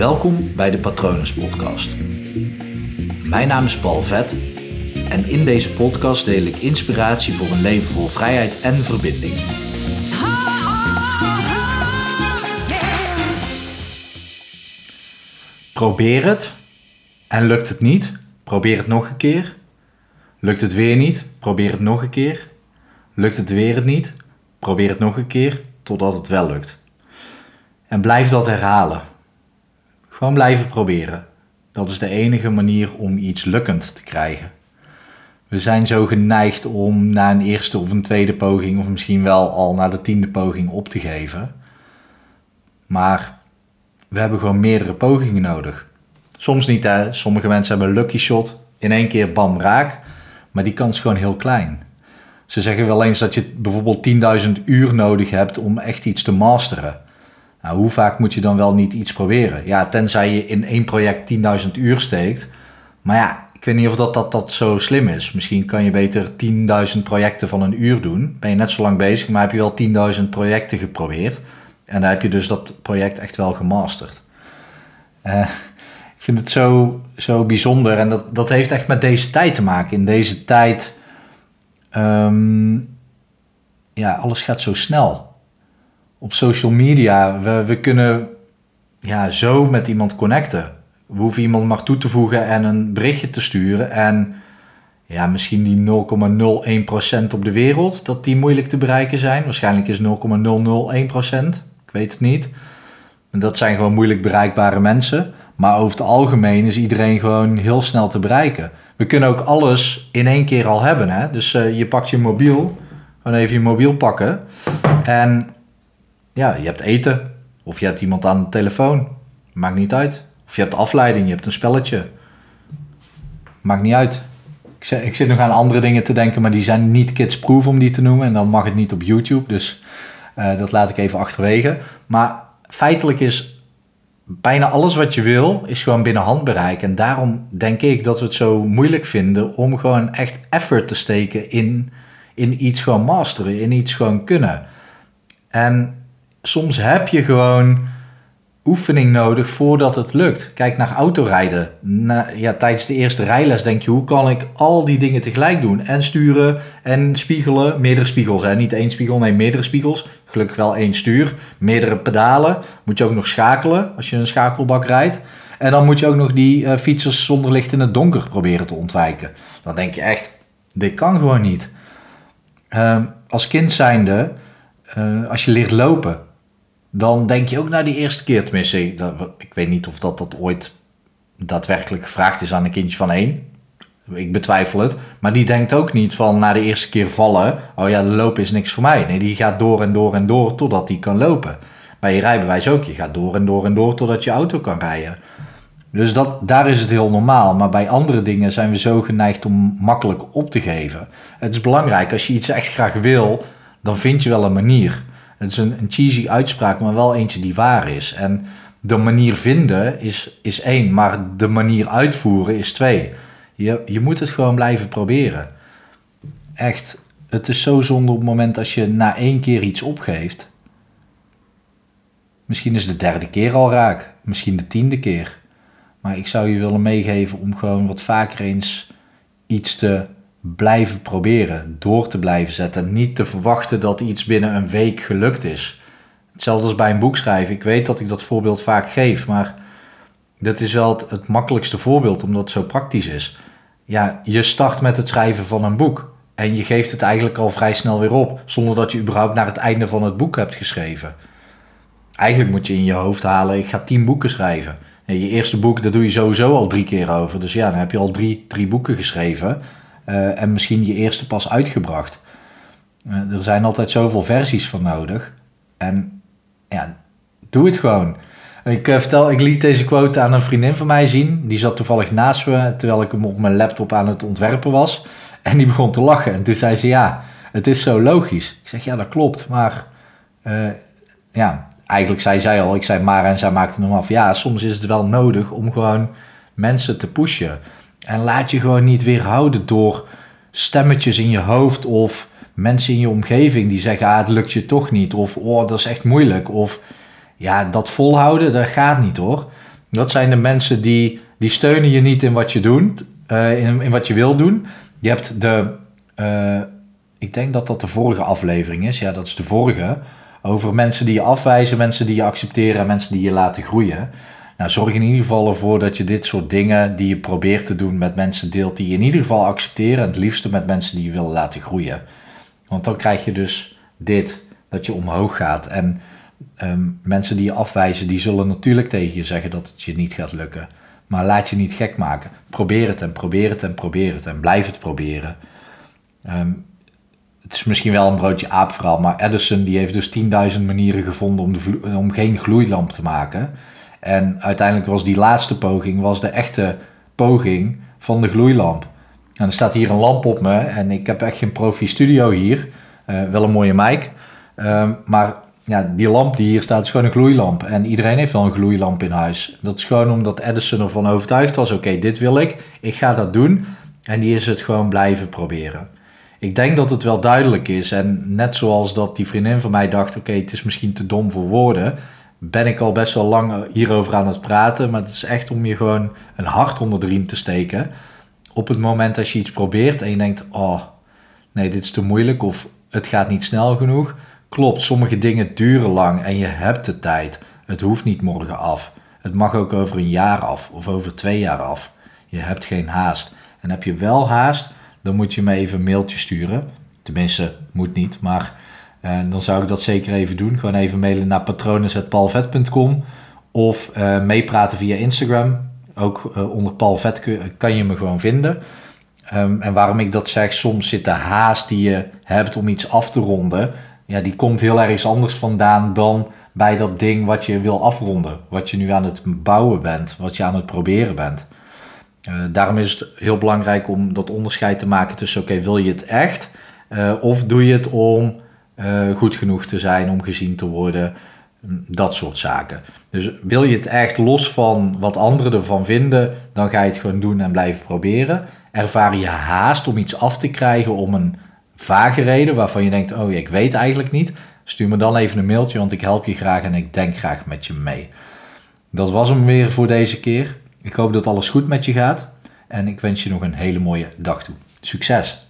Welkom bij de Patronus Podcast. Mijn naam is Paul Vet en in deze podcast deel ik inspiratie voor een leven vol vrijheid en verbinding. Probeer het en lukt het niet, probeer het nog een keer. Lukt het weer niet, probeer het nog een keer. Lukt het weer niet, probeer het nog een keer totdat het wel lukt. En blijf dat herhalen. Gewoon blijven proberen. Dat is de enige manier om iets lukkend te krijgen. We zijn zo geneigd om na een eerste of een tweede poging, of misschien wel al na de tiende poging op te geven. Maar we hebben gewoon meerdere pogingen nodig. Soms niet, hè. Sommige mensen hebben een lucky shot, in één keer bam raak. Maar die kans is gewoon heel klein. Ze zeggen wel eens dat je bijvoorbeeld 10.000 uur nodig hebt om echt iets te masteren. Nou, hoe vaak moet je dan wel niet iets proberen? Ja, tenzij je in één project 10.000 uur steekt. Maar ja, ik weet niet of dat, dat, dat zo slim is. Misschien kan je beter 10.000 projecten van een uur doen. Ben je net zo lang bezig, maar heb je wel 10.000 projecten geprobeerd. En dan heb je dus dat project echt wel gemasterd. Uh, ik vind het zo, zo bijzonder. En dat, dat heeft echt met deze tijd te maken. In deze tijd, um, ja, alles gaat zo snel op social media. We, kunnen ja, zo met iemand connecten. We hoeven iemand maar toe te voegen en een berichtje te sturen. En ja, misschien die 0,01% op de wereld, dat die moeilijk te bereiken zijn. Waarschijnlijk is 0,001%. Ik weet het niet. Dat zijn gewoon moeilijk bereikbare mensen. Maar over het algemeen is iedereen gewoon heel snel te bereiken. We kunnen ook alles in één keer al hebben. Hè? Dus uh, je pakt je mobiel, gewoon even je mobiel pakken. En ja, je hebt eten. Of je hebt iemand aan de telefoon. Maakt niet uit. Of je hebt afleiding, je hebt een spelletje. Maakt niet uit. Ik ik zit nog aan andere dingen te denken, maar die zijn niet kidsproof om die te noemen. En dan mag het niet op YouTube, dus uh, dat laat ik even achterwege. Maar feitelijk is bijna alles wat je wil, is gewoon binnen handbereik. En daarom denk ik dat we het zo moeilijk vinden om gewoon echt effort te steken in, in iets gewoon masteren, in iets gewoon kunnen. En soms heb je gewoon oefening nodig voordat het lukt. Kijk naar autorijden. Ja, tijdens de eerste rijles denk je, hoe kan ik al die dingen tegelijk doen? En sturen en spiegelen. Meerdere spiegels, hè? niet één spiegel, nee, meerdere spiegels. Gelukkig wel één stuur. Meerdere pedalen. Moet je ook nog schakelen als je een schakelbak rijdt. En dan moet je ook nog die uh, fietsers zonder licht in het donker proberen te ontwijken. Dan denk je echt, dit kan gewoon niet. Uh, als kind zijnde, uh, als je leert lopen, dan denk je ook na die eerste keer, tenminste, ik weet niet of dat, dat ooit daadwerkelijk gevraagd is aan een kindje van één. Ik betwijfel het. Maar die denkt ook niet van na de eerste keer vallen, oh ja, lopen is niks voor mij. Nee, die gaat door en door en door totdat hij kan lopen. Bij je rijbewijs ook, je gaat door en door en door totdat je auto kan rijden. Dus dat, daar is het heel normaal. Maar bij andere dingen zijn we zo geneigd om makkelijk op te geven. Het is belangrijk, als je iets echt graag wil, dan vind je wel een manier. Het is een, cheesy uitspraak, maar wel eentje die waar is. En de manier vinden is, is één, maar de manier uitvoeren is twee. Je, je moet het gewoon blijven proberen. Echt, het is zo zonde op het moment als je na één keer iets opgeeft. Misschien is de derde keer al raak, misschien de tiende keer. Maar ik zou je willen meegeven om gewoon wat vaker eens iets te blijven proberen, door te blijven zetten. Niet te verwachten dat iets binnen een week gelukt is. Hetzelfde als bij een boek schrijven. Ik weet dat ik dat voorbeeld vaak geef, maar dat is wel het, makkelijkste voorbeeld omdat het zo praktisch is. Ja, je start met het schrijven van een boek. En je geeft het eigenlijk al vrij snel weer op, zonder dat je überhaupt naar het einde van het boek hebt geschreven. Eigenlijk moet je in je hoofd halen, ik ga tien boeken schrijven. je eerste boek, daar doe je sowieso al drie keer over. Dus ja, dan heb je al drie, drie boeken geschreven. Eh, en misschien je eerste pas uitgebracht. Uh, er zijn altijd zoveel versies van nodig. En ja, doe het gewoon. Ik, uh, vertel, ik liet deze quote aan een vriendin van mij zien. Die zat toevallig naast me terwijl ik hem op mijn laptop aan het ontwerpen was. En die begon te lachen. En toen zei ze: Ja, het is zo logisch. Ik zeg: Ja, dat klopt. Maar ja, eigenlijk zei zij al: Ik zei maar en zij maakte hem af. Ja, soms is het wel nodig om gewoon mensen te pushen. En laat je gewoon niet weerhouden door stemmetjes in je hoofd of mensen in je omgeving die zeggen: ah, het lukt je toch niet. Of oh, dat is echt moeilijk. Of ja, dat volhouden, dat gaat niet hoor. Dat zijn de mensen die, die steunen je niet in wat je doet, uh, in, in wat je wil doen. Je hebt de, uh, ik denk dat dat de vorige aflevering is. Ja, dat is de vorige. Over mensen die je afwijzen, mensen die je accepteren en mensen die je laten groeien. Nou, zorg in ieder geval ervoor dat je dit soort dingen die je probeert te doen met mensen deelt die je in ieder geval accepteren. En het liefste met mensen die je wil laten groeien. Want dan krijg je dus dit, dat je omhoog gaat. En um, mensen die je afwijzen, die zullen natuurlijk tegen je zeggen dat het je niet gaat lukken. Maar laat je niet gek maken. Probeer het en probeer het en probeer het en blijf het proberen. Um, het is misschien wel een broodje aap verhaal, maar Edison die heeft dus 10.000 manieren gevonden om, de om geen gloeilamp te maken. En uiteindelijk was die laatste poging was de echte poging van de gloeilamp. En er staat hier een lamp op me en ik heb echt geen profi studio hier. Uh, wel een mooie mic. Uh, maar ja, die lamp die hier staat is gewoon een gloeilamp. En iedereen heeft wel een gloeilamp in huis. Dat is gewoon omdat Edison ervan overtuigd was: oké, dit wil ik, ik ga dat doen. En die is het gewoon blijven proberen. Ik denk dat het wel duidelijk is. En net zoals dat die vriendin van mij dacht: oké, het is misschien te dom voor woorden. Ben ik al best wel lang hierover aan het praten. Maar het is echt om je gewoon een hart onder de riem te steken. Op het moment als je iets probeert en je denkt: oh, nee, dit is te moeilijk. Of het gaat niet snel genoeg Klopt, sommige dingen duren lang en je hebt de tijd. Het hoeft niet morgen af. Het mag ook over een jaar af of over twee jaar af. Je hebt geen haast. En heb je wel haast, dan moet je me even een mailtje sturen. Tenminste, moet niet, maar eh, dan zou ik dat zeker even doen. Gewoon even mailen naar patronen.palvet.com of uh, meepraten via Instagram. Ook uh, onder Palvet kan je me gewoon vinden. Um, en waarom ik dat zeg, soms zit de haast die je hebt om iets af te ronden ja, die komt heel ergens anders vandaan dan bij dat ding wat je wil afronden. Wat je nu aan het bouwen bent, wat je aan het proberen bent. Uh, daarom is het heel belangrijk om dat onderscheid te maken tussen: oké, wil je het echt? Of doe je het om uh, goed genoeg te zijn, om gezien te worden? Dat soort zaken. Dus wil je het echt los van wat anderen ervan vinden, dan ga je het gewoon doen en blijven proberen. Ervaar je haast om iets af te krijgen, om een vage reden waarvan je denkt: Oh, ik weet eigenlijk niet. Stuur me dan even een mailtje, want ik help je graag en ik denk graag met je mee. Dat was hem weer voor deze keer. Ik hoop dat alles goed met je gaat en ik wens je nog een hele mooie dag toe. Succes!